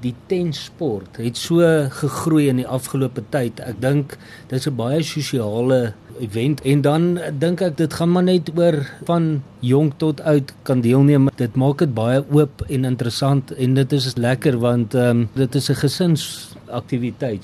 Die tensport het so gegroei in die afgelope tyd. Ek dink dit is 'n baie sosiale event en dan dink ek dit gaan maar net oor van jonk tot oud kan deelneem. Dit maak dit baie oop en interessant en dit is lekker want ehm um, dit is 'n gesinsaktiwiteit.